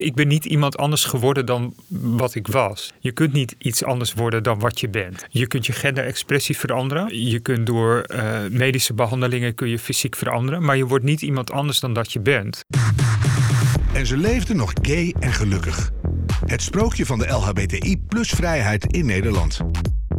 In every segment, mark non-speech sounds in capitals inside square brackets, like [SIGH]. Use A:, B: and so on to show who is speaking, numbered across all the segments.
A: Ik ben niet iemand anders geworden dan wat ik was. Je kunt niet iets anders worden dan wat je bent. Je kunt je genderexpressie veranderen. Je kunt door uh, medische behandelingen kun je fysiek veranderen. Maar je wordt niet iemand anders dan dat je bent.
B: En ze leefde nog gay en gelukkig. Het sprookje van de LHBTI plus vrijheid in Nederland.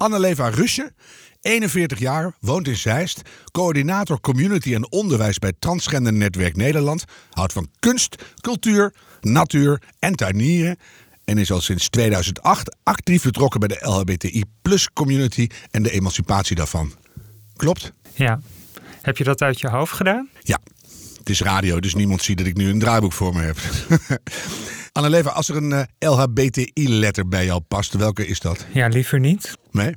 B: Anneleva Rusje 41 jaar, woont in Zeist, coördinator community en onderwijs bij Transgender Netwerk Nederland, houdt van kunst, cultuur, natuur en tuinieren en is al sinds 2008 actief betrokken bij de LHBTI plus community en de emancipatie daarvan. Klopt?
A: Ja. Heb je dat uit je hoofd gedaan?
B: Ja. Het is radio, dus niemand ziet dat ik nu een draaiboek voor me heb. [LAUGHS] Anneleva, als er een eh, LHBTI-letter bij jou past, welke is dat?
A: Ja, liever niet.
B: Nee?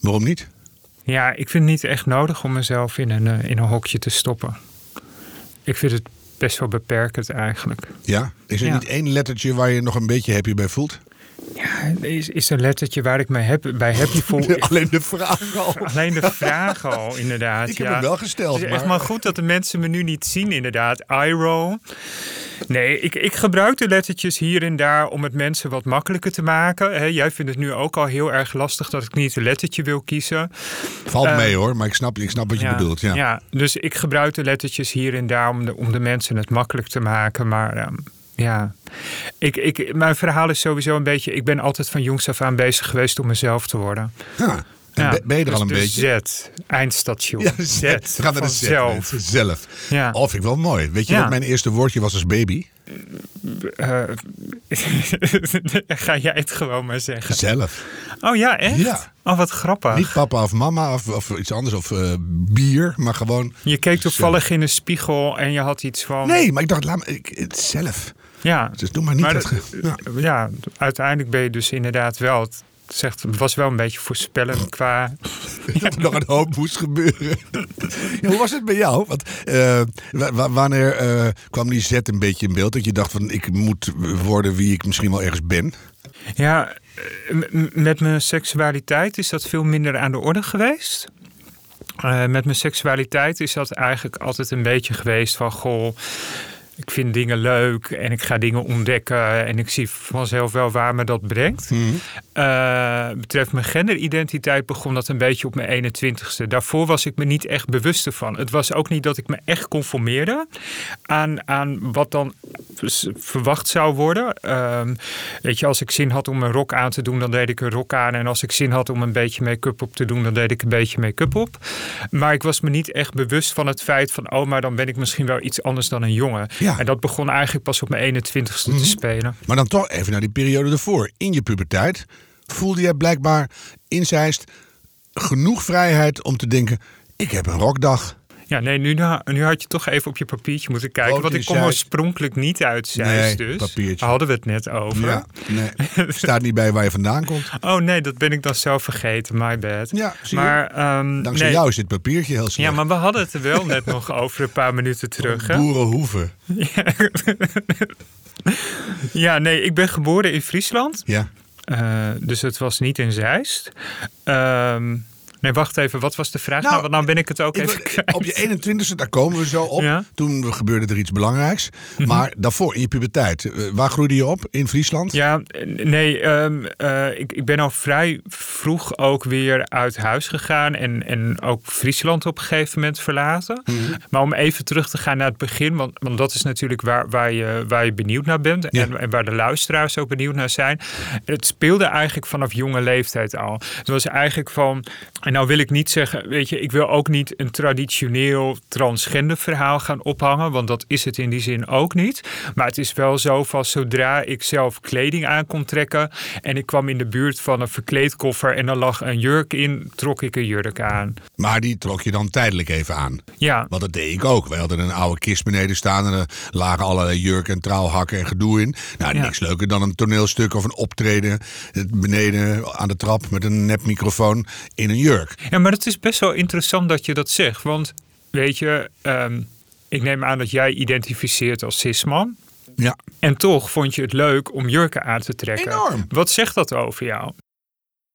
B: Waarom niet?
A: Ja, ik vind het niet echt nodig om mezelf in een, eh, in een hokje te stoppen. Ik vind het best wel beperkend eigenlijk.
B: Ja? Is er niet één lettertje waar je nog een beetje happy bij voelt?
A: Ja, is, is een lettertje waar ik mij heb, bij happy voel. [LAUGHS]
B: Alleen de vraag al.
A: Alleen de vraag al, inderdaad.
B: Ik heb hem wel gesteld.
A: Het is echt maar goed dat de mensen me nu niet zien, inderdaad. IRO. Nee, ik, ik gebruik de lettertjes hier en daar om het mensen wat makkelijker te maken. jij vindt het nu ook al heel erg lastig dat ik niet een lettertje wil kiezen.
B: Valt uh, mee hoor, maar ik snap, ik snap wat je bedoelt. Ja.
A: ja, dus ik gebruik de lettertjes hier en daar om de, om de mensen het makkelijk te maken. Maar ehm, ja, ik, ik, mijn verhaal is sowieso een beetje... Ik ben altijd van jongs af aan bezig geweest om mezelf te worden.
B: Ja. Ja, ben je er
A: dus
B: al een beetje?
A: Z, eindstation.
B: Ja, Z. Z. Ga naar de Z. Zelf. zelf. Ja. Oh, vind ik wel mooi. Weet je wat mijn eerste woordje was als baby? Uh, [LAUGHS]
A: ga jij het gewoon maar zeggen?
B: Zelf.
A: Oh ja, echt? Ja. Oh, wat grappig.
B: Niet papa of mama of, of iets anders of uh, bier, maar gewoon...
A: Je keek toevallig in een spiegel en je had iets van...
B: Nee, maar ik dacht, laat me, ik, zelf.
A: Ja.
B: Dus doe maar niet maar
A: dat, ja. ja. uiteindelijk ben je dus inderdaad wel zegt, het was wel een beetje voorspellend qua... [LAUGHS]
B: Dat er nog een hoop moest gebeuren. hoe was het bij jou? Want, uh, wanneer uh, kwam die zet een beetje in beeld? Dat je dacht van, ik moet worden wie ik misschien wel ergens ben?
A: Ja, met mijn seksualiteit is dat veel minder aan de orde geweest. Uh, met mijn seksualiteit is dat eigenlijk altijd een beetje geweest van... goh, ik vind dingen leuk en ik ga dingen ontdekken en ik zie vanzelf wel waar me dat brengt. Mm. betreft mijn genderidentiteit begon dat een beetje op mijn 21ste. Daarvoor was ik me niet echt bewust ervan. Het was ook niet dat ik me echt conformeerde aan, aan wat dan verwacht zou worden. Ehm, weet je, als ik zin had om een rok aan te doen, dan deed ik een rok aan. En als ik zin had om een beetje make-up op te doen, dan deed ik een beetje make-up op. Maar ik was me niet echt bewust van het feit van, oh, maar dan ben ik misschien wel iets anders dan een jongen. Ja. En dat begon eigenlijk pas op mijn 21ste te mhm. spelen.
B: Maar dan toch even naar die periode ervoor. In je puberteit voelde je blijkbaar in Zeist genoeg vrijheid om te denken: ik heb een rokdag.
A: Ja, nee, nu, nu had je toch even op je papiertje moeten kijken. want ik kom oorspronkelijk niet uit Zeist nee, dus. Papiertje. Hadden we het net over. Ja,
B: nee. [LAUGHS] Staat niet bij waar je vandaan komt.
A: Oh nee, dat ben ik dan zelf vergeten. My bad.
B: Ja, zie maar, um, Dankzij jou is dit papiertje heel slecht.
A: Ja, maar we hadden het er wel [LAUGHS] net nog over een paar minuten terug.
B: Hè? Boerenhoeven.
A: Ja. [LAUGHS] ja, nee, ik ben geboren in Friesland.
B: Ja.
A: Uh, dus het was niet in Zeist. Um, Nee, wacht even. Wat was de vraag? Nou, nou, nou ben ik het ook even kwijt.
B: Op je 21ste, daar komen we zo op. Toen gebeurde er iets belangrijks. Mhm. Maar daarvoor, in je puberteit, eh, waar groeide je op? In Friesland?
A: Ja, nee. Ehm, eh, ik, ik ben al vrij vroeg ook weer uit huis gegaan. En, en ook Friesland op een gegeven moment verlaten. Mhm. Maar om even terug te gaan naar het begin. Want, want dat is natuurlijk waar, waar, je, waar je benieuwd naar bent. En, en waar de luisteraars ook benieuwd naar zijn. Het speelde eigenlijk vanaf jonge leeftijd al. Het was eigenlijk van... En nou wil ik niet zeggen, weet je, ik wil ook niet een traditioneel transgender verhaal gaan ophangen, want dat is het in die zin ook niet. Maar het is wel zo van zodra ik zelf kleding aan kon trekken en ik kwam in de buurt van een verkleedkoffer en er lag een jurk in, trok ik een jurk aan.
B: Maar die trok je dan tijdelijk even aan.
A: Ja.
B: Want dat deed ik ook. Wij hadden een oude kist beneden staan en er lagen allerlei jurken en trouwhakken en gedoe in. Nou,
A: Ja.
B: niks leuker dan een toneelstuk of een optreden beneden aan de trap met een nepmicrofoon in een jurk.
A: Ja, maar het is best wel interessant dat je dat zegt. Want weet je, ehm, ik neem aan dat jij identificeert als cisman.
B: Ja.
A: En toch vond je het leuk om jurken aan te trekken.
B: Enorm.
A: Wat zegt dat over jou?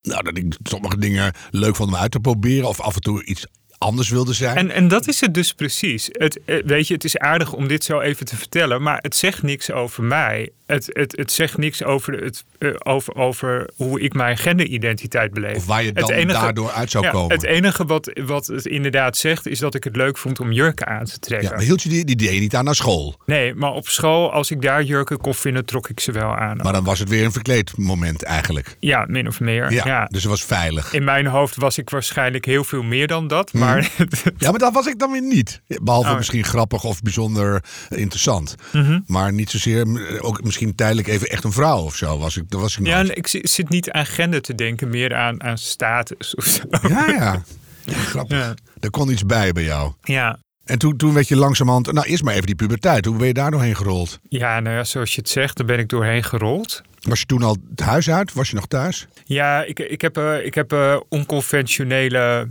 B: Nou, dat ik sommige dingen leuk vond om uit te proberen of af en toe iets anders wilde zijn.
A: En, en dat is het dus precies. Het, eh, weet je, het is aardig om dit zo even te vertellen, maar het zegt niks over mij. Het, het, het zegt niks over, het, eh, over, over hoe ik mijn genderidentiteit beleef.
B: Of waar je
A: Het
B: dan daardoor uit zou
A: ja,
B: komen.
A: Het enige wat, wat het inderdaad zegt, is dat ik het leuk vond om jurken aan te trekken.
B: ja, maar hield je die, die idee niet aan naar school?
A: Nee, maar op school, als ik daar jurken kon vinden, trok ik ze wel aan.
B: Maar dan was het weer een verkleed moment eigenlijk.
A: Ja, min of meer.
B: Ja,
A: Ja.
B: dus het was veilig.
A: In mijn hoofd was ik waarschijnlijk heel veel meer dan dat.
B: Mhm.
A: Maar [LAUGHS]
B: Ja, maar dat was ik dan weer niet. Behalve
A: Oh.
B: misschien grappig of bijzonder interessant.
A: Mhm.
B: Maar niet zozeer, ook misschien tijdelijk even echt een vrouw of zo. Was ik, dat was ik
A: ja, ik zi- zit niet aan gender te denken, meer aan, aan status of zo.
B: Ja, ja. [LAUGHS] Ja, grappig.
A: Ja.
B: Er kon iets bij bij jou.
A: Ja.
B: En toen, toen werd je langzamerhand... Nou, eerst maar even die puberteit. Hoe ben je daar doorheen gerold?
A: Ja, nou ja, zoals je het zegt, daar ben ik doorheen gerold.
B: Was je toen al het huis uit? Was je nog thuis?
A: Ja, ik, ik heb, eh, ik heb eh, onconventionele,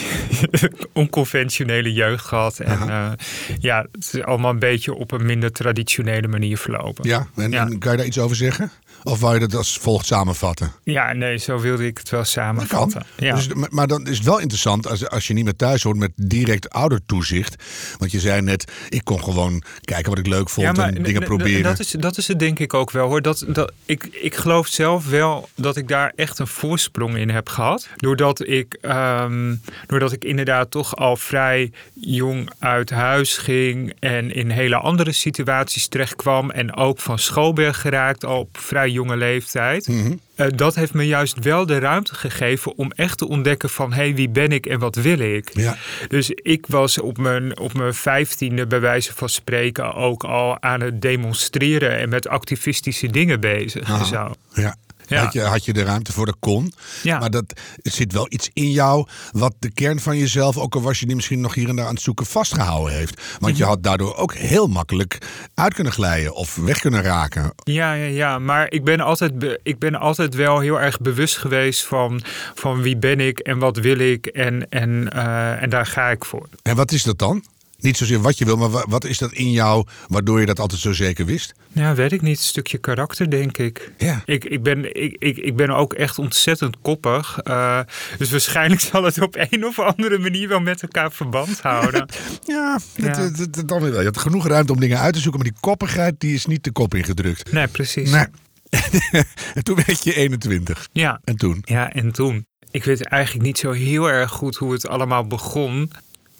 A: [LAUGHS] onconventionele jeugd gehad. En eh, ja, het is allemaal een beetje op een minder traditionele manier verlopen.
B: Ja. En,
A: Ja.
B: en kan je daar iets over zeggen? Of wou je dat als volgt samenvatten?
A: Ja, nee, zo wilde ik het wel
B: Dat kan.
A: samenvatten. Ja.
B: Dus, maar- dan is het wel interessant als, als je niet meer thuis hoort met direct oudertoezicht. Want je zei net, ik kon gewoon kijken wat ik leuk vond en dingen proberen.
A: Dat is, dat is het denk ik ook wel hoor. Dat, dat, ik, ik geloof zelf wel dat ik daar echt een voorsprong in heb gehad. Doordat ik, ehm, doordat ik inderdaad toch al vrij jong uit huis ging. En in hele andere situaties terecht kwam. En ook van school ben geraakt al op vrij jonge leeftijd.
B: Mhm.
A: Eh, dat heeft me juist wel de ruimte gegeven om echt te ontdekken van... hé, hey, wie ben ik en wat wil ik?
B: Ja.
A: Dus ik was op mijn, op mijn vijftiende, bij wijze van spreken, ook al aan het demonstreren en met activistische dingen bezig. Zo.
B: Ja.
A: Ja.
B: Had, je, had je de ruimte voor, dat kon.
A: Ja.
B: Maar dat, zit wel iets in jou wat de kern van jezelf, ook al was je die misschien nog hier en daar aan het zoeken, vastgehouden heeft. Want
A: Mhm.
B: je had daardoor ook heel makkelijk uit kunnen glijden of weg kunnen raken.
A: Ja, ja, ja, maar ik ben, altijd ik ben altijd wel heel erg bewust geweest van, van wie ben ik en wat wil ik en, en, eh, en daar ga ik voor.
B: En wat is dat dan? Niet zozeer wat je wil, maar wa- wat is dat in jou waardoor je dat altijd zo zeker wist?
A: Ja, weet ik niet. Een stukje karakter, denk ik.
B: Ja.
A: Ik, ik, ben, ik, ik, ik ben ook echt ontzettend koppig. Eh, dus waarschijnlijk zal het op een of andere manier wel met elkaar verband houden. [LAUGHS]
B: Ja, dat,
A: Ja.
B: dat- dat- dat dan. Je had genoeg ruimte om dingen uit te zoeken, maar die koppigheid die is niet de kop ingedrukt.
A: nee, precies.
B: Nee. [LAUGHS] en toen werd je 21.
A: Ja.
B: En toen?
A: Ja, en toen? Ik weet eigenlijk niet zo heel erg goed hoe het allemaal begon.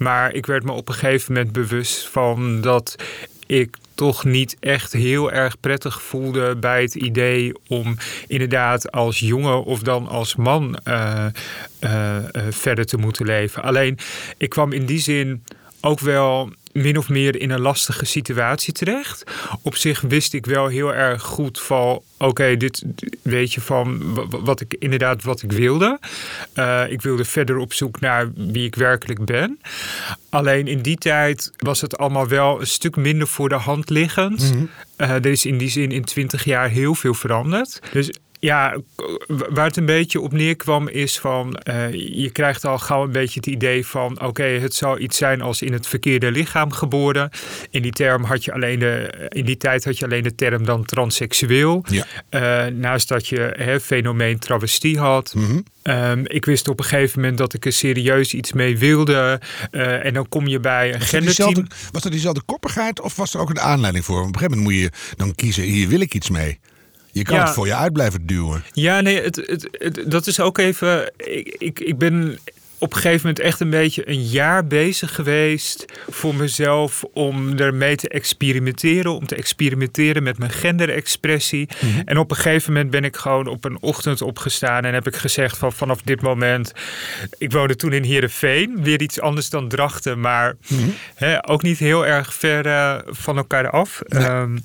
A: Maar ik werd me op een gegeven moment bewust van dat ik toch niet echt heel erg prettig voelde bij het idee om inderdaad als jongen of dan als man eh, eh, eh, verder te moeten leven. Alleen ik kwam in die zin ook wel min of meer in een lastige situatie terecht. Op zich wist ik wel heel erg goed van, oké, dit weet je van wa- wa- wat ik inderdaad wat ik wilde. Eh, ik wilde verder op zoek naar wie ik werkelijk ben. Alleen in die tijd was het allemaal wel een stuk minder voor de hand liggend. Eh, er is in die zin in twintig jaar heel veel veranderd. Dus ja, waar het een beetje op neerkwam is van... eh, je krijgt al gauw een beetje het idee van... oké, het zou iets zijn als in het verkeerde lichaam geboren. In die, term had je alleen de, in die tijd had je alleen de term dan transseksueel.
B: Ja.
A: Eh, naast dat je hè, fenomeen travestie had.
B: Mhm.
A: Ehm, ik wist op een gegeven moment dat ik er serieus iets mee wilde. Eh, en dan kom je bij een genderteam.
B: was dat diezelfde koppigheid of was er ook een aanleiding voor? Op een gegeven moment moet je dan kiezen, hier wil ik iets mee. Je kan
A: Ja.
B: het voor je uit blijven duwen.
A: Ja, nee, het, het, het- dat is ook even. Ik, ik, ik ben op een gegeven moment echt een beetje een jaar bezig geweest voor mezelf om ermee te experimenteren, om te experimenteren met mijn genderexpressie.
B: Mhm.
A: En op een gegeven moment ben ik gewoon op een ochtend opgestaan en heb ik gezegd van vanaf dit moment, ik woonde toen in Heerenveen, weer iets anders dan Drachten, maar
B: Mhm.
A: hè, ook niet heel erg ver eh, van elkaar af. Ehm,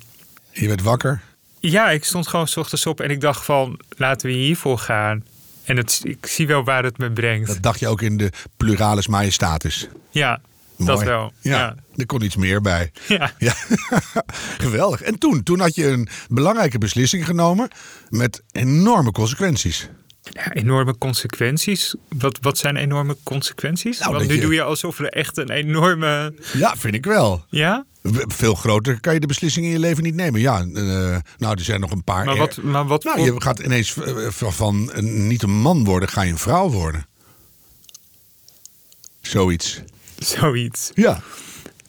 B: Je werd wakker.
A: Ja, ik stond gewoon 's ochtends op en ik dacht van laten we hiervoor gaan. En het, ik zie wel waar het me brengt.
B: Dat dacht je ook in de pluralis majestatis.
A: ja, dat
B: Mooi.
A: wel.
B: Ja,
A: Ja.
B: er kon iets meer bij.
A: Ja. [LAUGHS]
B: Ja, geweldig. En toen, toen had je een belangrijke beslissing genomen met enorme consequenties.
A: Ja, enorme consequenties. Wat, wat zijn enorme consequenties?
B: Nou,
A: Want nu
B: je-
A: doe je alsof er echt een enorme.
B: Ja, vind ik wel.
A: Ja?
B: Veel groter kan je de beslissing in je leven niet nemen. Ja, eh, nou, er zijn nog een paar.
A: Maar wat, maar wat
B: Nou, je gaat ineens eh, van, van niet een man worden, ga je een vrouw worden. Zoiets.
A: zoiets?
B: Ja.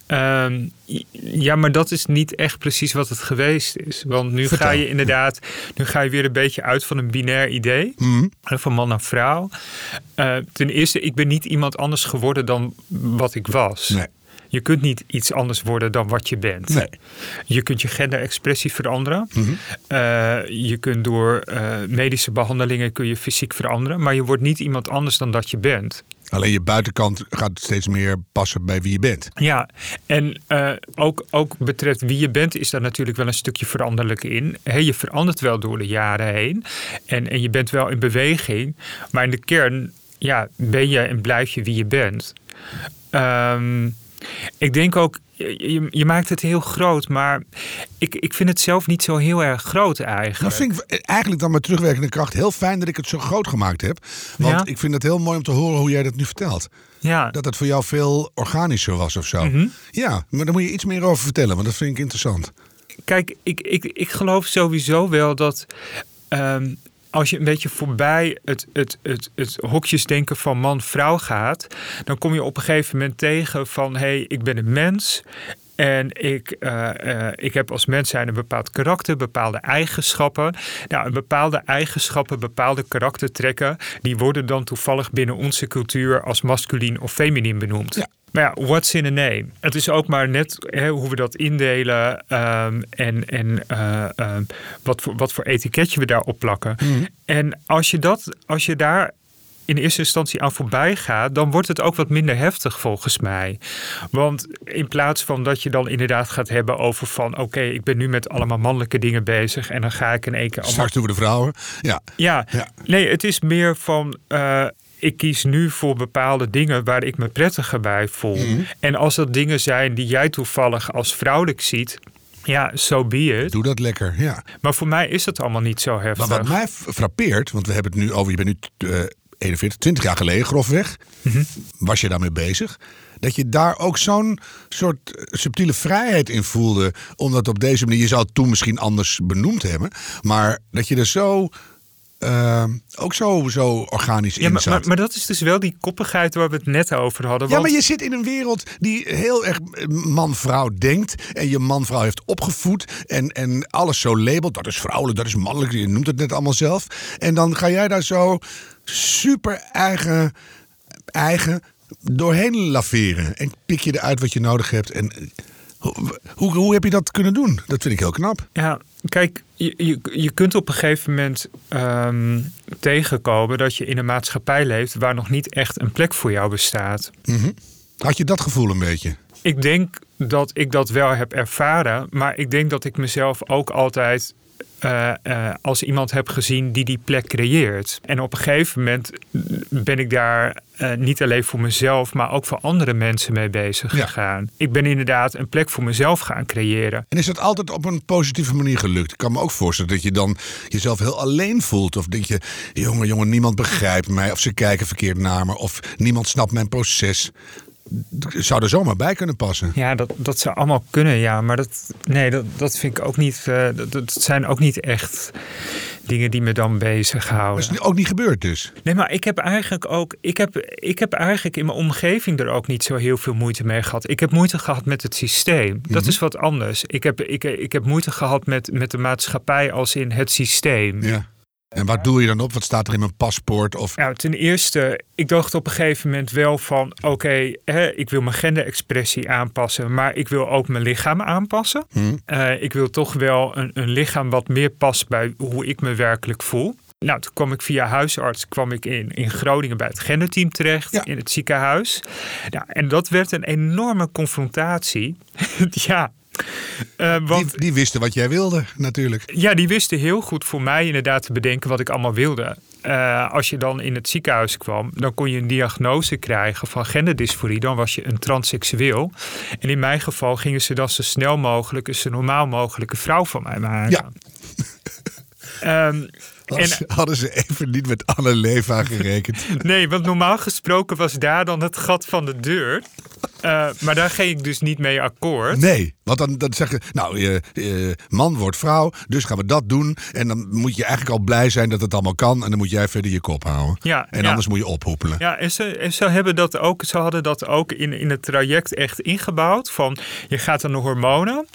A: Ehm, ja, maar dat is niet echt precies wat het geweest is. Want nu
B: Vertel.
A: ga je inderdaad, nu ga je weer een beetje uit van een binair idee.
B: Mhm.
A: Van man naar vrouw. Eh, ten eerste, ik ben niet iemand anders geworden dan wat ik was.
B: Nee.
A: Je kunt niet iets anders worden dan wat je bent.
B: Nee.
A: Je kunt je genderexpressie veranderen.
B: Mhm.
A: Eh, je kunt door eh, medische behandelingen kun je fysiek veranderen. Maar je wordt niet iemand anders dan dat je bent.
B: Alleen je buitenkant gaat steeds meer passen bij wie je bent.
A: Ja, en eh, ook, ook betreft wie je bent, is daar natuurlijk wel een stukje veranderlijk in. Hè, je verandert wel door de jaren heen. En, en je bent wel in beweging. Maar in de kern ja, ben je en blijf je wie je bent. Ehm, ik denk ook, je, je- maakt het heel groot, maar ik, ik vind het zelf niet zo heel erg groot eigenlijk.
B: Dat vind ik eigenlijk dan met terugwerkende kracht heel fijn dat ik het zo groot gemaakt heb. Want
A: Ja.
B: ik vind het heel mooi om te horen hoe jij dat nu vertelt.
A: ja,
B: Dat het voor jou veel organischer was of zo.
A: Mhm.
B: Ja, maar daar moet je iets meer over vertellen, want dat vind ik interessant.
A: Kijk, ik, ik, ik geloof sowieso wel dat ehm, als je een beetje voorbij het, het, het, het hokjesdenken van man-vrouw gaat, dan kom je op een gegeven moment tegen van hé, hey, ik ben een mens. En ik, eh, eh, ik heb als mens zijn een bepaald karakter, bepaalde eigenschappen. Nou, bepaalde eigenschappen, bepaalde karaktertrekken, die worden dan toevallig binnen onze cultuur als masculien of feminien benoemd.
B: Ja.
A: Maar ja, what's in a name? Het is ook maar net hè, hoe we dat indelen ehm, en, en eh, ehm, wat, voor, wat voor etiketje we daarop plakken. En als je, dat, als je daar in eerste instantie aan voorbij gaat, dan wordt het ook wat minder heftig volgens mij. Want in plaats van dat je dan inderdaad gaat hebben over van oké, ik ben nu met allemaal mannelijke dingen bezig en dan ga ik in één keer allemaal
B: Straks doen we de vrouwen. Ja,
A: ja,
B: Ja.
A: nee, het is meer van. eh, ik kies nu voor bepaalde dingen waar ik me prettiger bij voel.
B: Mhm.
A: En als dat dingen zijn die jij toevallig als vrouwelijk ziet. Ja, so be it.
B: doe dat lekker. Ja.
A: Maar voor mij is het allemaal niet zo heftig.
B: Maar wat mij frappeert, want we hebben het nu over, je bent nu eh, 41, 20 jaar geleden grofweg,
A: Mhm.
B: was je daarmee bezig. Dat je daar ook zo'n soort eh, subtiele vrijheid in voelde. Omdat op deze manier, je zou het toen misschien anders benoemd hebben. Maar dat je er zo, eh, ook zo, zo organisch
A: ja,
B: in
A: maar, maar, maar dat is dus wel die koppigheid waar we het net over hadden.
B: Ja,
A: want-
B: maar je zit in een wereld die heel erg eh, man-vrouw denkt. En je man-vrouw heeft opgevoed. En, en alles zo labelt. Dat is vrouwelijk, dat is mannelijk. Je noemt het net allemaal zelf. En dan ga jij daar zo super eigen, eigen doorheen laveren. En pik je eruit wat je nodig hebt. En eh, hoe, hoe, hoe heb je dat kunnen doen? Dat vind ik heel knap.
A: Ja, kijk, je, je, je kunt op een gegeven moment ehm, tegenkomen dat je in een maatschappij leeft waar nog niet echt een plek voor jou bestaat.
B: Had je dat gevoel een beetje?
A: Ik denk dat ik dat wel heb ervaren, maar ik denk dat ik mezelf ook altijd eh, eh, als iemand heb gezien die die plek creëert. En op een gegeven moment ben ik daar eh, niet alleen voor mezelf, maar ook voor andere mensen mee bezig
B: Ja.
A: gegaan. Ik ben inderdaad een plek voor mezelf gaan creëren.
B: En is dat altijd op een positieve manier gelukt? Ik kan me ook voorstellen dat je dan jezelf heel alleen voelt. Of denk je, jongen, jongen, niemand begrijpt mij. Of ze kijken verkeerd naar me. Of niemand snapt mijn proces. Zou er zomaar bij kunnen passen.
A: Ja, dat, dat zou allemaal kunnen, ja. Maar dat, nee, dat, dat vind ik ook niet. eh, dat, dat zijn ook niet echt dingen die me dan
B: Dat
A: bezighouden.
B: is ook niet gebeurd dus.
A: Nee, maar ik heb eigenlijk ook. Ik heb, ik heb eigenlijk in mijn omgeving er ook niet zo heel veel moeite mee gehad. Ik heb moeite gehad met het systeem. Dat is wat anders. Ik heb, ik, ik heb moeite gehad met, met de maatschappij als in het systeem.
B: Ja. En waar doe je dan op? Wat staat er in mijn paspoort? Of...
A: Nou, ten eerste, ik dacht op een gegeven moment wel van... oké, ik wil mijn genderexpressie aanpassen... maar ik wil ook mijn lichaam aanpassen.
B: Hmm.
A: Eh, ik wil toch wel een, een lichaam wat meer past bij hoe ik me werkelijk voel. Nou, toen kwam ik via huisarts kwam ik in, in Groningen bij het genderteam terecht,
B: Ja.
A: in het ziekenhuis. Nou, en dat werd een enorme confrontatie. [LAUGHS] ja, Eh, want
B: Die, die wisten wat jij wilde, natuurlijk.
A: ja, die wisten heel goed voor mij inderdaad te bedenken wat ik allemaal wilde. Eh, als je dan in het ziekenhuis kwam, dan kon je een diagnose krijgen van genderdysforie. Dan was je een transseksueel. En in mijn geval gingen ze dan zo snel mogelijk een zo normaal mogelijke vrouw van mij maken.
B: Ja.
A: Ehm,
B: Hadden,
A: en,
B: ze, hadden ze even niet met Anne Leva gerekend. [LAUGHS]
A: nee, want normaal gesproken was daar dan het gat van de deur. Eh, maar daar ging ik dus niet mee akkoord.
B: Nee, want dan, dan zeggen nou, je eh, man wordt vrouw, dus gaan we dat doen. En dan moet je eigenlijk al blij zijn dat het allemaal kan. En dan moet jij verder je kop houden.
A: Ja,
B: en
A: ja.
B: anders moet je ophoepelen.
A: Ja, en ze, en ze, hebben dat ook, ze hadden dat ook in, in het traject echt ingebouwd. Van je gaat aan de hormonen.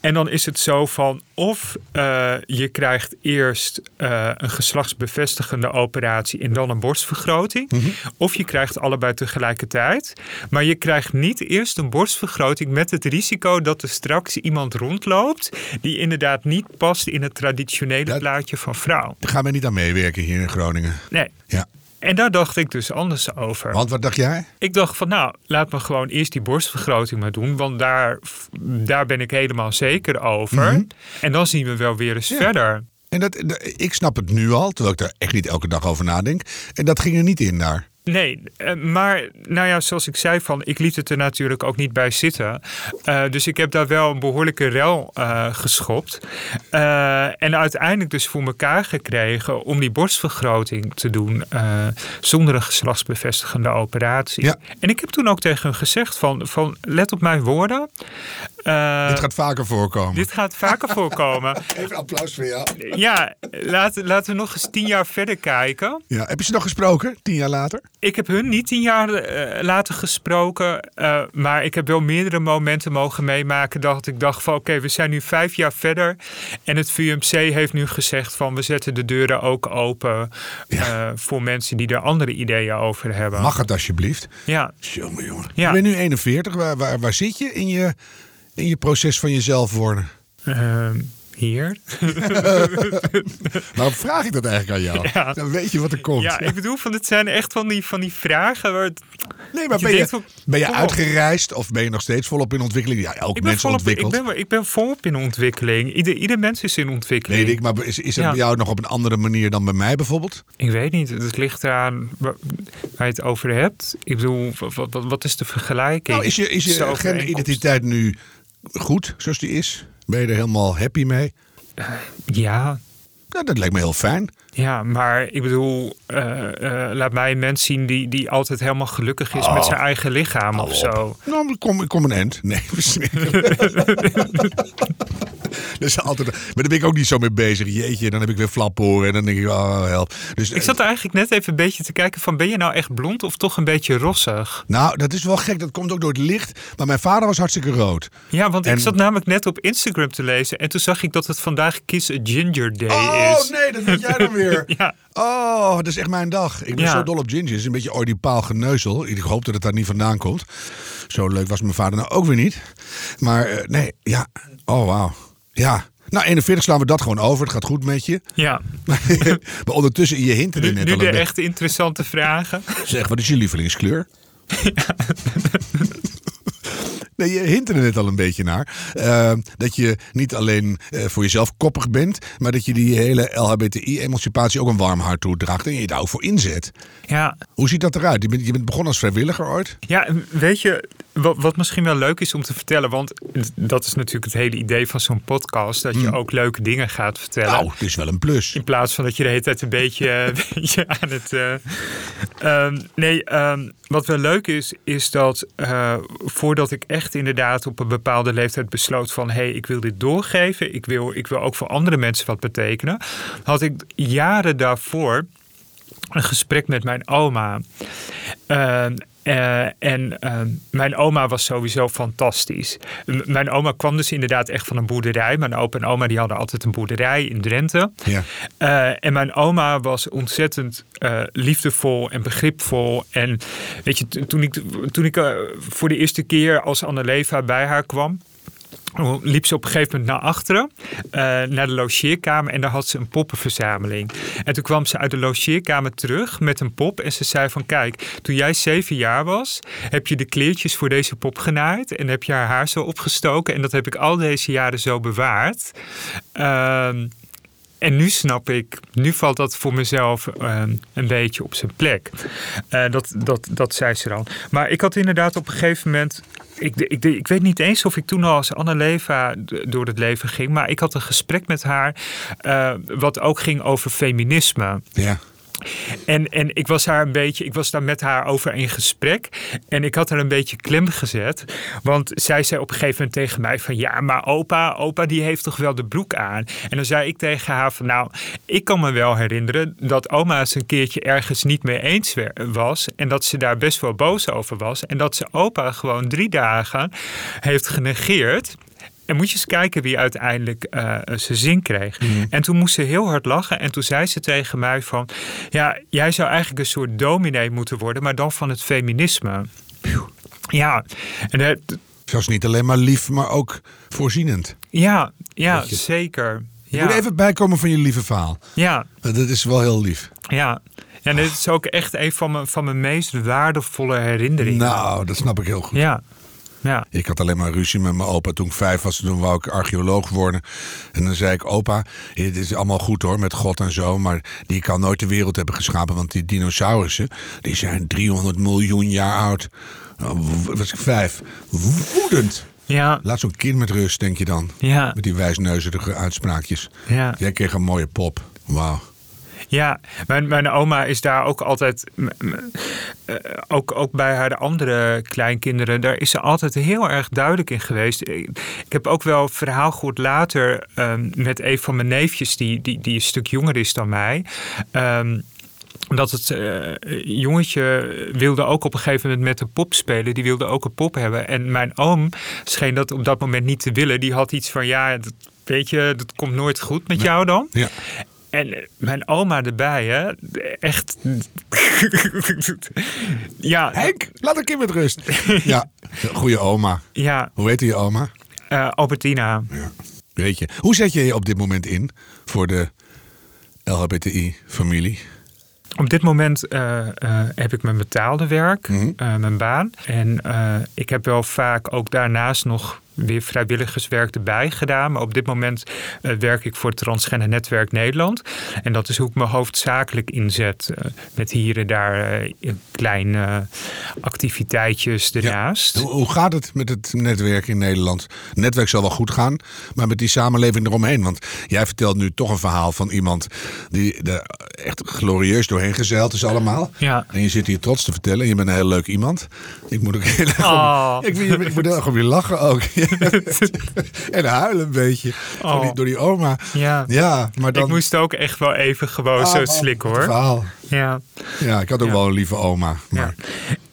A: En dan is het zo van of eh, je krijgt eerst eh, een geslachtsbevestigende operatie en dan een borstvergroting. Of je krijgt allebei tegelijkertijd. Maar je krijgt niet eerst een borstvergroting met het risico dat er straks iemand rondloopt. die inderdaad niet past in het traditionele
B: Dat-
A: plaatje van vrouw.
B: Daar gaan we niet aan meewerken hier in Groningen.
A: Nee.
B: Ja.
A: En daar dacht ik dus anders over.
B: Want wat dacht jij?
A: Ik dacht van nou, laat me gewoon eerst die borstvergroting maar doen. Want daar, daar ben ik helemaal zeker over. En dan zien we wel weer eens
B: Ja.
A: verder.
B: En dat, dat- ik snap het nu al, terwijl ik daar echt niet elke dag over nadenk. En dat ging er niet in daar.
A: Nee, eh, maar nou ja, zoals ik zei, van, ik liet het er natuurlijk ook niet bij zitten. Eh, dus ik heb daar wel een behoorlijke rel eh, geschopt. En uiteindelijk dus voor elkaar gekregen om die borstvergroting te doen zonder een geslachtsbevestigende operatie.
B: Ja.
A: En ik heb toen ook tegen hun gezegd van, van let op mijn woorden.
B: Dit gaat vaker voorkomen.
A: dit gaat vaker voorkomen. [LAUGHS]
B: Even applaus voor jou.
A: Ja, laten, laten we nog eens tien jaar verder kijken.
B: Ja, heb je ze nog gesproken, tien jaar later?
A: Ik heb hun niet tien jaar eh, later gesproken, eh, maar ik heb wel meerdere momenten mogen meemaken dat ik dacht van oké, we zijn nu vijf jaar verder en het VUMC heeft nu gezegd van we zetten de deuren ook open eh, voor mensen die er andere ideeën over hebben.
B: Mag het alsjeblieft?
A: Ja,
B: Jongen, jongen.
A: Ja.
B: Je bent nu 41. Waar, waar, waar zit je in, je in je proces van jezelf worden?
A: Hier. [LAUGHS]
B: Waarom vraag ik dat eigenlijk aan jou? [LAUGHS]
A: Ja.
B: Dan weet je wat er komt.
A: Ja, ik bedoel van het zijn echt van die, van die vragen waar het-
B: nee, maar
A: je
B: ben je,
A: van,
B: ben je uitgereisd of ben je nog steeds volop in ontwikkeling? Ja, elk
A: ik ben,
B: mens
A: volop, ik,
B: ontwikkelt.
A: ben, ik ben volop in ontwikkeling. Ieder, ieder mens is in ontwikkeling.
B: Weet ik, maar is, is het
A: Ja.
B: bij jou nog op een andere manier dan bij mij bijvoorbeeld?
A: Ik weet niet. Het ligt eraan waar waar je het over hebt. Ik bedoel, wat, wat, wat is de vergelijking?
B: Nou, is je, is je
A: overeenkomst?
B: genderidentiteit nu goed zoals die is? Ben je er helemaal happy mee?
A: Ja,
B: Nou, dat lijkt me heel fijn.
A: Ja, maar ik bedoel, eh, eh, laat mij een mens zien die, die altijd helemaal gelukkig is
B: Oh.
A: met zijn eigen lichaam of zo.
B: Nou, ik kom, ik kom een end. Nee, [LAUGHS] [LAUGHS] is altijd, maar daar ben ik ook niet zo mee bezig. Jeetje, dan heb ik weer flapporen en dan denk ik, oh help. Dus,
A: Ik zat eigenlijk net even een beetje te kijken van, ben je nou echt blond of toch een beetje rossig?
B: Nou, dat is wel gek. Dat komt ook door het licht. Maar mijn vader was hartstikke rood.
A: Ja, want
B: En-
A: ik zat namelijk net op Instagram te lezen en toen zag ik dat het vandaag Kiss a Ginger Day
B: Oh,
A: is.
B: nee, dat weet jij dan [LAUGHS] weer. [LAUGHS]
A: Ja.
B: Oh, dat is echt mijn dag. Ik ben
A: Ja.
B: zo dol op ginger. Het is een beetje ordipaal geneuzel. Ik hoop dat het daar niet vandaan komt. Zo leuk was mijn vader nou ook weer niet. Maar eh, nee, ja. Oh, wauw. Ja. Nou, 41 slaan we dat gewoon over. Het gaat goed met je.
A: Ja, [LAUGHS]
B: maar ondertussen in je hinten
A: nu,
B: er net
A: nu
B: al
A: de echt interessante vragen.
B: Zeg, wat is je lievelingskleur? [LAUGHS] Nee, je hint er net al een beetje naar. Eh, dat je niet alleen eh, voor jezelf koppig bent, maar dat je die hele LHBTI-emancipatie ook een warm hart toedraagt en je daar ook voor inzet.
A: Ja,
B: Hoe ziet dat eruit? Je bent, je bent begonnen als vrijwilliger ooit?
A: Ja, weet je, wat, wat misschien wel leuk is om te vertellen, want dat is natuurlijk het hele idee van zo'n podcast, dat je ook leuke dingen gaat vertellen.
B: Nou, het is wel een plus.
A: In plaats van dat je de hele tijd een beetje, [LAUGHS] [LAUGHS] een beetje aan het. eh, ehm, nee, ehm, wat wel leuk is, is dat eh, voordat ik echt inderdaad op een bepaalde leeftijd besloot van hé, hey, ik wil dit doorgeven, ik wil, ik wil ook voor andere mensen wat betekenen, had ik jaren daarvoor een gesprek met mijn oma. Ehm, Eh, en ehm, mijn oma was sowieso fantastisch. M- mijn oma kwam dus inderdaad echt van een boerderij. Mijn opa en oma die hadden altijd een boerderij in Drenthe.
B: Ja.
A: Eh, en mijn oma was ontzettend eh, liefdevol en begripvol. En weet je, toen ik, toen ik voor de eerste keer als Anneleva bij haar kwam liep ze op een gegeven moment naar achteren, eh, naar de logeerkamer en daar had ze een poppenverzameling. En toen kwam ze uit de logeerkamer terug met een pop en ze zei van kijk, toen jij zeven jaar was, heb je de kleertjes voor deze pop genaaid en heb je haar haar zo opgestoken en dat heb ik al deze jaren zo bewaard. Ehm, en nu snap ik, nu valt dat voor mezelf ehm, een beetje op zijn plek. Eh, dat, dat, dat zei ze dan. Maar ik had inderdaad op een gegeven moment. Ik, ik, ik weet niet eens of ik toen al als Annaleva door het leven ging. Maar ik had een gesprek met haar. eh, wat ook ging over feminisme.
B: Ja.
A: En, en ik was haar een beetje, ik was daar met haar over in gesprek. En ik had haar een beetje klem gezet. Want zij zei op een gegeven moment tegen mij van ja, maar opa, opa die heeft toch wel de broek aan. En dan zei ik tegen haar van nou, ik kan me wel herinneren dat oma eens een keertje ergens niet mee eens was. En dat ze daar best wel boos over was. En dat ze opa gewoon drie dagen heeft genegeerd. En moet je eens kijken wie uiteindelijk eh, zijn zin kreeg. En toen moest ze heel hard lachen. En toen zei ze tegen mij van... Ja, jij zou eigenlijk een soort dominee moeten worden... maar dan van het feminisme. Ja, en het,
B: Zelfs niet alleen maar lief, maar ook voorzienend.
A: ja, ja
B: je.
A: zeker.
B: Je
A: Ja,
B: moet even bijkomen van je lieve verhaal.
A: ja,
B: Dat is wel heel lief.
A: ja. Ja, en dit is ook echt een van mijn, van mijn meest waardevolle herinneringen.
B: Nou, dat snap ik heel goed.
A: Ja, ja.
B: Ik had alleen maar ruzie met mijn opa toen ik vijf was. Toen wou ik archeoloog worden. En dan zei ik, opa, het is allemaal goed hoor, met God en zo. Maar die kan nooit de wereld hebben geschapen. Want die dinosaurussen, die zijn 300 miljoen jaar oud. Nou, was ik vijf. Woedend.
A: Ja,
B: Laat zo'n kind met rust, denk je dan.
A: ja,
B: Met die wijsneuzige uitspraakjes.
A: ja.
B: Jij kreeg een mooie pop. Wauw.
A: Ja, mijn, mijn oma is daar ook altijd, eh, ook, ook bij haar de andere kleinkinderen, daar is ze altijd heel erg duidelijk in geweest. Ik, heb ook wel verhaal gehoord later ehm, met een van mijn neefjes, die, die, die een stuk jonger is dan mij. Ehm, dat het eh, jongetje wilde ook op een gegeven moment met een pop spelen. Die wilde ook een pop hebben. En mijn oom scheen dat op dat moment niet te willen. Die had iets van, ja, dat, weet je, dat komt nooit goed met jou dan.
B: Ja.
A: En eh, mijn oma erbij, hè? Echt. [LAUGHS] ja,
B: Henk, laat een kind met rust. [LAUGHS] ja, goede oma.
A: ja
B: Hoe heet je oma?
A: eh, Albertina.
B: Weet je. Hoe zet je je op dit moment in voor de LHBTI-familie?
A: Op dit moment eh, eh, heb ik mijn betaalde werk,
B: Mhm.
A: eh, mijn baan. En eh, ik heb wel vaak ook daarnaast nog weer vrijwilligerswerk erbij gedaan. Maar op dit moment eh, werk ik voor het Transgender Netwerk Nederland. En dat is hoe ik me hoofdzakelijk inzet. eh, met hier en daar eh, kleine activiteitjes ernaast.
B: Hoe, hoe gaat het met het netwerk in Nederland? Het netwerk zal wel goed gaan, maar met die samenleving eromheen. Want jij vertelt nu toch een verhaal van iemand die er echt glorieus doorheen gezeild is allemaal.
A: Ja.
B: En je zit hier trots te vertellen. Je bent een heel leuk iemand. Ik moet ook heel erg om,
A: Oh.
B: ik, ik moet heel erg om je lachen ook. [LAUGHS] en huilen een beetje. Door, die,
A: Oh.
B: door die oma.
A: Ja.
B: Ja, maar dan...
A: Ik moest ook echt wel even gewoon
B: Ah,
A: zo
B: wat
A: slikken hoor.
B: verhaal.
A: Ja.
B: Ja, ik had ook
A: Ja.
B: wel een lieve oma. Maar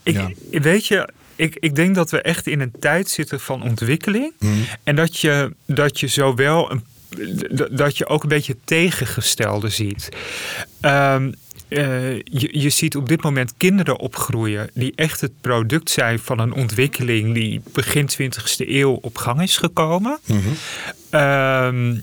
A: Ja. Ik, Weet je, ik, ik denk dat we echt in een tijd zitten van ontwikkeling. En dat je, dat je zowel een, dat je ook een beetje tegengestelde ziet. Ehm, eh, je, je ziet op dit moment kinderen opgroeien die echt het product zijn van een ontwikkeling die begin 20e eeuw op gang is gekomen. Ehm,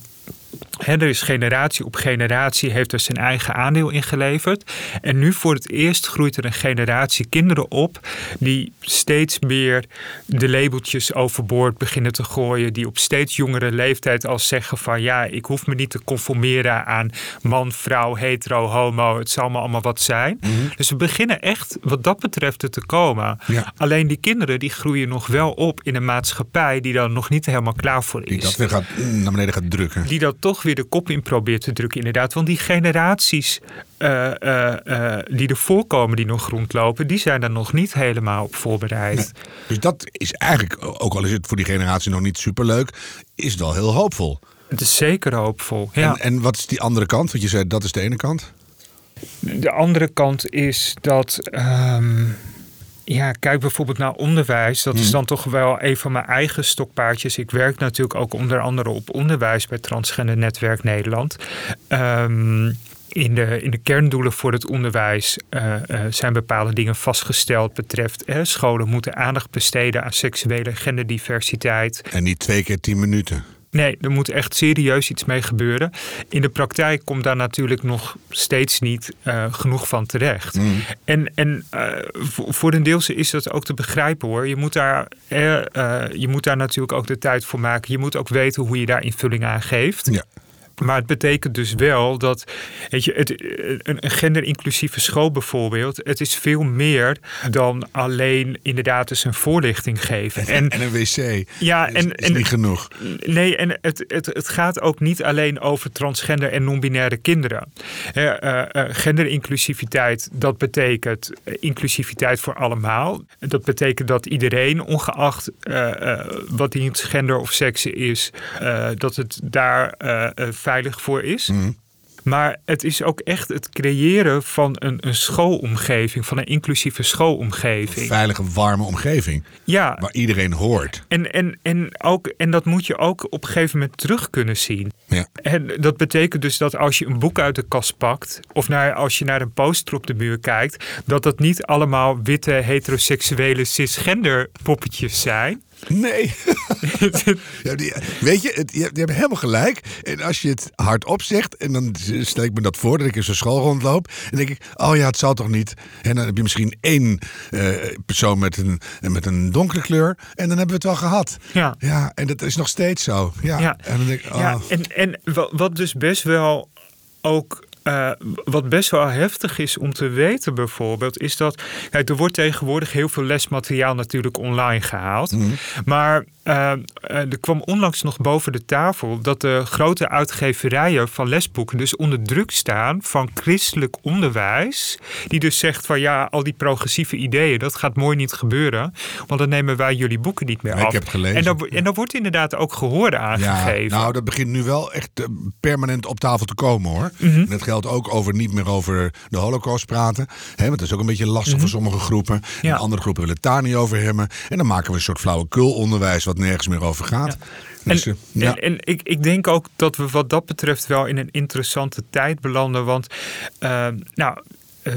A: Hè, er is generatie op generatie heeft er zijn eigen aandeel in geleverd. En nu voor het eerst groeit er een generatie kinderen op die steeds meer de labeltjes overboord beginnen te gooien. Die op steeds jongere leeftijd al zeggen van ja, ik hoef me niet te conformeren aan man, vrouw, hetero, homo. Het zal me allemaal wat zijn. Dus we beginnen echt wat dat betreft er te komen.
B: Ja.
A: Alleen die kinderen die groeien nog wel op in een maatschappij die daar nog niet helemaal klaar voor is
B: die dat weer gaat, mm, naar beneden gaat drukken.
A: die dat toch weer de kop in probeert te drukken, inderdaad. Want die generaties eh, eh, eh, die ervoor komen, die nog rondlopen, die zijn er nog niet helemaal op voorbereid.
B: Dus dat is eigenlijk, ook al is het voor die generatie nog niet superleuk, is het wel heel hoopvol.
A: Het is zeker hoopvol. Ja.
B: En, en wat is die andere kant? Want je zei dat is de ene kant.
A: De andere kant is dat. ehm, Ja, kijk bijvoorbeeld naar onderwijs. Dat is
B: Hmm.
A: dan toch wel een van mijn eigen stokpaardjes. Ik werk natuurlijk ook onder andere op onderwijs bij Transgender Netwerk Nederland. Ehm, in, de, in de kerndoelen voor het onderwijs eh, eh, zijn bepaalde dingen vastgesteld. Betreft eh, scholen moeten aandacht besteden aan seksuele en genderdiversiteit.
B: En niet twee keer tien minuten.
A: Nee, er moet echt serieus iets mee gebeuren. In de praktijk komt daar natuurlijk nog steeds niet eh, genoeg van terecht.
B: Mm.
A: En, en eh, voor, een deels is dat ook te begrijpen hoor. Je moet, daar, eh, je moet daar natuurlijk ook de tijd voor maken. Je moet ook weten hoe je daar invulling aan geeft.
B: Ja.
A: Maar het betekent dus wel dat, weet je, het, een, genderinclusieve school bijvoorbeeld, het is veel meer dan alleen inderdaad eens een voorlichting geven. En
B: En een wc.
A: ja,
B: is,
A: en,
B: is
A: en
B: niet genoeg.
A: Nee, en het, het, het gaat ook niet alleen over transgender en non-binaire kinderen. Eh, genderinclusiviteit, dat betekent eh, inclusiviteit voor allemaal. Dat betekent dat iedereen, ongeacht eh, wat diens gender of seks is, dat het daar veilig voor is. Maar het is ook echt het creëren van een, een schoolomgeving, van een inclusieve schoolomgeving.
B: Veilige, warme omgeving.
A: Ja,
B: Waar iedereen hoort.
A: en, en, en, ook, en dat moet je ook op een gegeven moment terug kunnen zien.
B: Ja.
A: En dat betekent dus dat als je een boek uit de kast pakt, of naar, als je naar een poster op de muur kijkt, dat dat niet allemaal witte, heteroseksuele, cisgender poppetjes zijn.
B: Nee. [LAUGHS] ja, die, weet je, het, je, je hebt helemaal gelijk. En als je het hardop zegt, en dan stel ik me dat voor dat ik in zo'n school rondloop. En denk ik, oh ja, het zal toch niet. En dan heb je misschien één eh, persoon met een, met een donkere kleur. En dan hebben we het wel gehad.
A: Ja.
B: Ja, en dat is nog steeds zo. Ja.
A: Ja.
B: En dan denk ik, oh.
A: Ja, en, en wa- wat dus best wel ook. Eh, wat best wel heftig is om te weten, bijvoorbeeld, is dat. Kijk, er wordt tegenwoordig heel veel lesmateriaal natuurlijk online gehaald. Maar eh, eh, er kwam onlangs nog boven de tafel dat de grote uitgeverijen van lesboeken dus onder druk staan van christelijk onderwijs. Die dus zegt van ja, al die progressieve ideeën, dat gaat mooi niet gebeuren. Want dan nemen wij jullie boeken niet meer
B: Ja, ik
A: af.
B: heb gelezen.
A: En wo- en wordt inderdaad ook gehoor aan
B: Ja, nou, dat begint nu wel echt eh, permanent op tafel te komen hoor.
A: Mhm.
B: En dat geldt ook over niet meer over de holocaust praten. Hè, want dat is ook een beetje lastig voor sommige groepen.
A: Mhm. Ja.
B: En andere groepen willen het daar niet over hebben. En dan maken we een soort flauwekulonderwijs wat nergens meer over gaat. Dus, eh,
A: En,
B: ja.
A: en, en ik, ik denk ook dat we wat dat betreft wel in een interessante tijd belanden. Want eh, nou,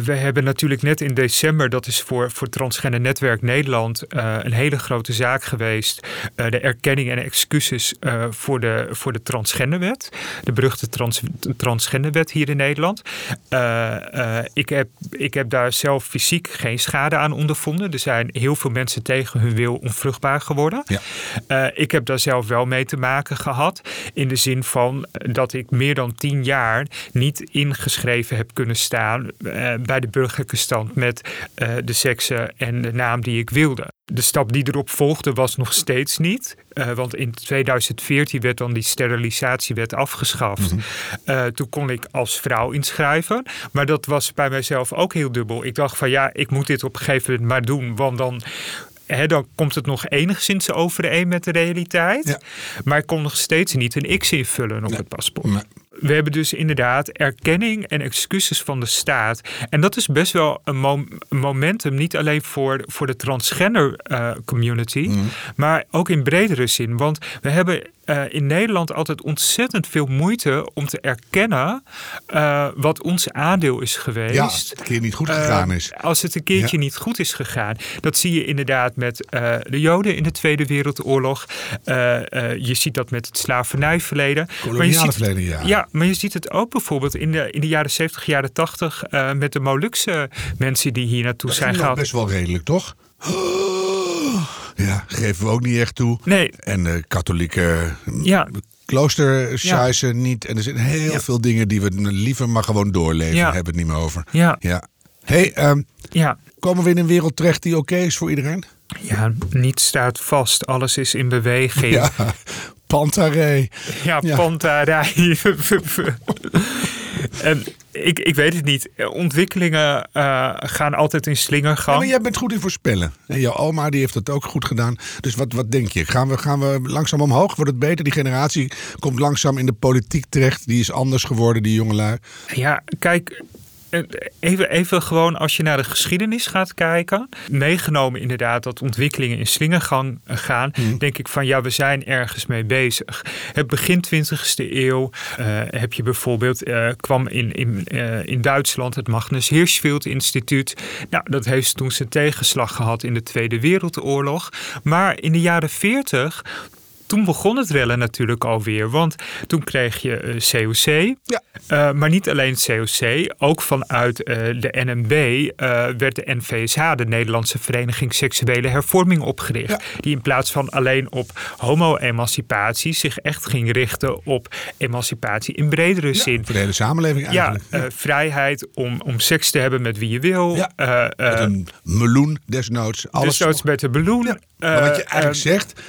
A: we hebben natuurlijk net in december, dat is voor, voor Transgender Netwerk Nederland eh, een hele grote zaak geweest. Eh, de erkenning en excuses eh, voor, de, voor de transgenderwet. De beruchte trans, transgenderwet hier in Nederland. Eh, eh, ik, heb, ik heb daar zelf fysiek geen schade aan ondervonden. Er zijn heel veel mensen tegen hun wil onvruchtbaar geworden.
B: Ja.
A: Eh, ik heb daar zelf wel mee te maken gehad. In de zin van dat ik meer dan tien jaar niet ingeschreven heb kunnen staan eh, bij de burgerlijke stand met eh, de seksen en de naam die ik wilde. De stap die erop volgde was nog steeds niet. Eh, want in 2014 werd dan die sterilisatiewet afgeschaft. Eh, toen kon ik als vrouw inschrijven. Maar dat was bij mijzelf ook heel dubbel. Ik dacht van ja, ik moet dit op een gegeven moment maar doen. Want dan dan komt het nog enigszins overeen met de realiteit.
B: Ja.
A: Maar ik kon nog steeds niet een X invullen op het paspoort. We hebben dus inderdaad erkenning en excuses van de staat. En dat is best wel een, mom- een momentum, niet alleen voor, voor de transgender eh, community,
B: Mm.
A: maar ook in bredere zin. Want we hebben eh, in Nederland altijd ontzettend veel moeite om te erkennen eh, wat ons aandeel is
B: ja,
A: geweest.
B: als het een keer niet goed gegaan is.
A: Als het een keertje
B: Ja.
A: niet goed is gegaan. Dat zie je inderdaad met de Joden in de Tweede Wereldoorlog. Je ziet dat met het slavernijverleden. Maar je
B: Koloniale
A: ziet-
B: verleden, ja.
A: Ja, maar je ziet het ook bijvoorbeeld in de, in de jaren 70, jaren 80 eh, met de Molukse mensen die hier naartoe
B: Dat
A: zijn
B: ging nog
A: gehaald.
B: best wel redelijk, toch? [GASPS] Ja, geven we ook niet echt toe.
A: Nee,
B: En de katholieke
A: ja,
B: kloosterscheisen niet. En er zijn heel
A: Ja.
B: veel dingen die we liever maar gewoon doorleven.
A: Ja.
B: Hebben we het niet meer over.
A: ja,
B: Ja. hey, ehm,
A: ja.
B: komen we in een wereld terecht die oké is voor iedereen?
A: Ja, niets staat vast. Alles is in beweging.
B: Ja, Pantarei.
A: Ja,
B: Ja.
A: pantarij. [LAUGHS] en ik, ik weet het niet. Ontwikkelingen eh, gaan altijd in
B: Ja,
A: slingergang.
B: maar jij bent goed in voorspellen. En jouw oma die heeft dat ook goed gedaan. Dus wat, wat denk je? Gaan we, gaan we langzaam omhoog? Wordt het beter? Die generatie komt langzaam in de politiek terecht. Die is anders geworden, die jongelui.
A: Ja, kijk, even, even gewoon als je naar de geschiedenis gaat kijken. Meegenomen inderdaad dat ontwikkelingen in slingergang gaan. Mhm. Denk ik van ja, we zijn ergens mee bezig. Het begin 20e eeuw uh, heb je bijvoorbeeld, uh, kwam in, in, uh, in Duitsland het Magnus Hirschfeld Instituut. Nou, dat heeft toen zijn tegenslag gehad in de Tweede Wereldoorlog. Maar in de jaren 40 toen begon het rellen natuurlijk alweer. Want toen kreeg je COC. Eh, ja. Uh, maar niet alleen COC, ook vanuit uh, de NMB werd de NVSH, de Nederlandse Vereniging Seksuele Hervorming, opgericht. Ja. Die in plaats van alleen op homo-emancipatie zich echt ging richten op emancipatie in bredere ja, zin.
B: Voor de hele samenleving eigenlijk.
A: Ja, vrijheid om, om seks te hebben met wie je wil. Ja,
B: met een meloen desnoods. Alles
A: desnoods met een meloen.
B: maar wat je eigenlijk zegt,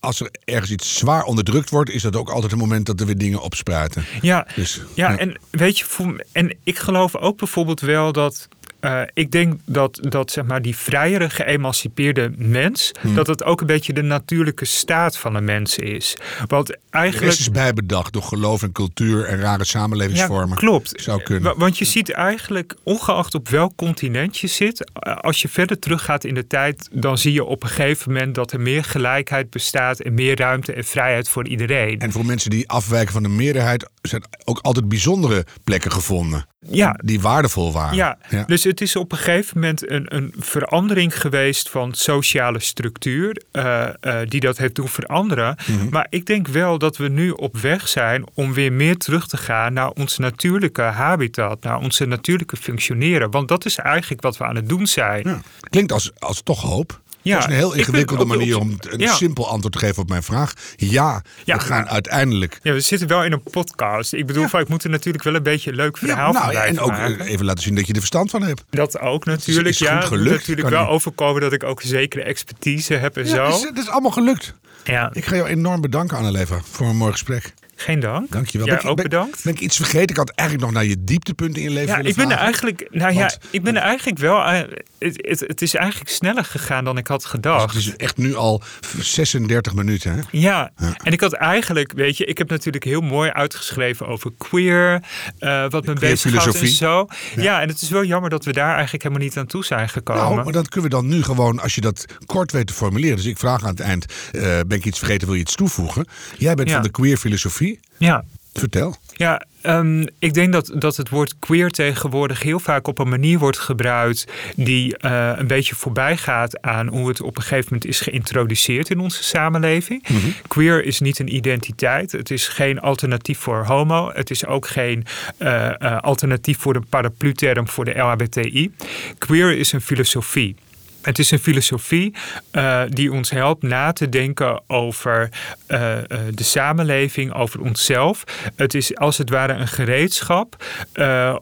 B: als er ergens iets zwaar onderdrukt wordt, is dat ook altijd een moment dat er weer dingen opspruiten.
A: Ja, dus, ja, ja. en weet je, en ik geloof ook bijvoorbeeld wel dat uh, ik denk dat, dat zeg maar, die vrijere, geëmancipeerde mens, hmm. dat het ook een beetje de natuurlijke staat van een mens is. Want eigenlijk.
B: Het is bijbedacht door geloof en cultuur en rare samenlevingsvormen.
A: Ja, klopt.
B: Zou kunnen.
A: Want je ziet eigenlijk, ongeacht op welk continent je zit, eh, als je verder teruggaat in de tijd, dan zie je op een gegeven moment dat er meer gelijkheid bestaat en meer ruimte en vrijheid voor iedereen.
B: En voor mensen die afwijken van de meerderheid, zijn ook altijd bijzondere plekken gevonden. Ja. Die waardevol waren.
A: Ja, ja. dus het is op een gegeven moment een, een verandering geweest van sociale structuur, uh, uh, die dat heeft doen veranderen. Mhm. Maar ik denk wel dat we nu op weg zijn om weer meer terug te gaan naar ons natuurlijke habitat, naar onze natuurlijke functioneren. Want dat is eigenlijk wat we aan het doen zijn. Ja.
B: Klinkt als, als toch hoop. Ja, dat is een heel ingewikkelde manier om een simpel antwoord te geven op mijn vraag. Ja, we gaan uiteindelijk.
A: Ja, we zitten wel in een podcast. Ik bedoel, ik moet er natuurlijk wel een beetje een leuk verhaal
B: nou,
A: van
B: En ook even laten zien dat je er verstand van hebt.
A: Dat ook natuurlijk. Het is, is ja, gelukt. natuurlijk wel overkomen dat ik ook zekere expertise heb en zo.
B: Het is, is allemaal gelukt. Ja. Ik ga jou enorm bedanken, Anneleva, voor een mooi gesprek.
A: Geen dank.
B: Dankjewel.
A: Jij
B: ben,
A: ook bedankt.
B: Ben ik iets vergeten? Ik had eigenlijk nog naar je dieptepunten in je leven
A: ja, ik ben er eigenlijk, nou ja, ik ben er eigenlijk wel. Uh, het, het, het, is eigenlijk sneller gegaan dan ik had gedacht.
B: Dus het is echt nu al 36 minuten. Hè?
A: Ja. ja. en ik had eigenlijk, weet je, ik heb natuurlijk heel mooi uitgeschreven over queer, uh, wat me bezighoudt en zo. Ja. ja. en het is wel jammer dat we daar eigenlijk helemaal niet aan toe zijn gekomen.
B: Nou, maar dat kunnen we dan nu gewoon, als je dat kort weet te formuleren. Dus ik vraag aan het eind, uh, ben ik iets vergeten, wil je iets toevoegen? Jij bent van de queer filosofie.
A: Ja.
B: Vertel.
A: Ja, um, ik denk dat, dat het woord queer tegenwoordig heel vaak op een manier wordt gebruikt die uh, een beetje voorbij gaat aan hoe het op een gegeven moment is geïntroduceerd in onze samenleving. Mm -hmm. Queer is niet een identiteit. Het is geen alternatief voor homo. Het is ook geen uh, uh, alternatief voor de paraplu-term voor de LHBTI. Queer is een filosofie. Het is een filosofie uh, die ons helpt na te denken over uh, uh, de samenleving, over onszelf. Het is als het ware een gereedschap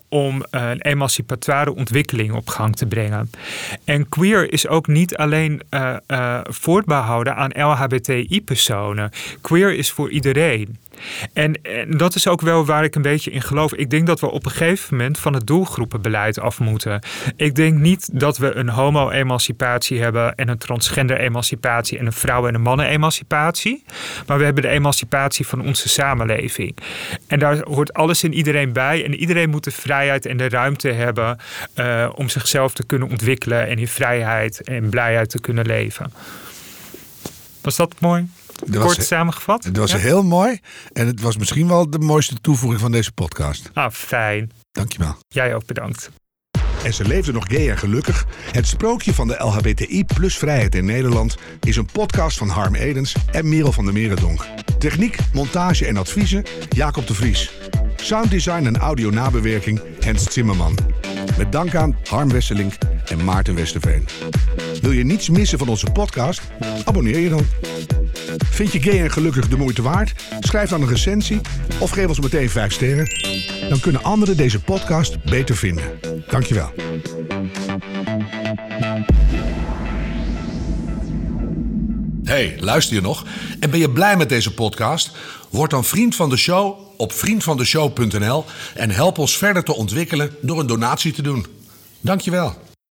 A: om een emancipatoire ontwikkeling op gang te brengen. En queer is ook niet alleen voortbehouden aan LHBTI-personen. Queer is voor iedereen. En, dat is ook wel waar ik een beetje in geloof. Ik denk dat we op een gegeven moment van het doelgroepenbeleid af moeten. Ik denk niet dat we een homo-emancipatie hebben en een transgender-emancipatie en een vrouwen- en een mannen-emancipatie. Maar we hebben de emancipatie van onze samenleving. En daar hoort alles en iedereen bij. En iedereen moet de vrijheid en de ruimte hebben uh, om zichzelf te kunnen ontwikkelen en in vrijheid en blijheid te kunnen leven. Was dat mooi? Dat Kort was, samengevat.
B: Het was ja? heel mooi. En het was misschien wel de mooiste toevoeging van deze podcast.
A: Ah, fijn.
B: Dankjewel.
A: Jij ook bedankt.
B: En ze leefde nog gay en gelukkig. Het sprookje van de LHBTI plus vrijheid in Nederland is een podcast van Harm Edens en Merel van der Merendonk. Techniek, montage en adviezen Jacob de Vries. Sounddesign en audio nabewerking Hens Zimmerman. Met dank aan Harm Wesselink en Maarten Westerveen. Wil je niets missen van onze podcast? Abonneer je dan. Vind je gay en gelukkig de moeite waard? Schrijf dan een recensie of geef ons meteen 5 sterren. Dan kunnen anderen deze podcast beter vinden. Dankjewel. Hey, luister je nog? En ben je blij met deze podcast? Word dan vriend van de show op vriendvandeshow.nl en help ons verder te ontwikkelen door een donatie te doen. Dankjewel.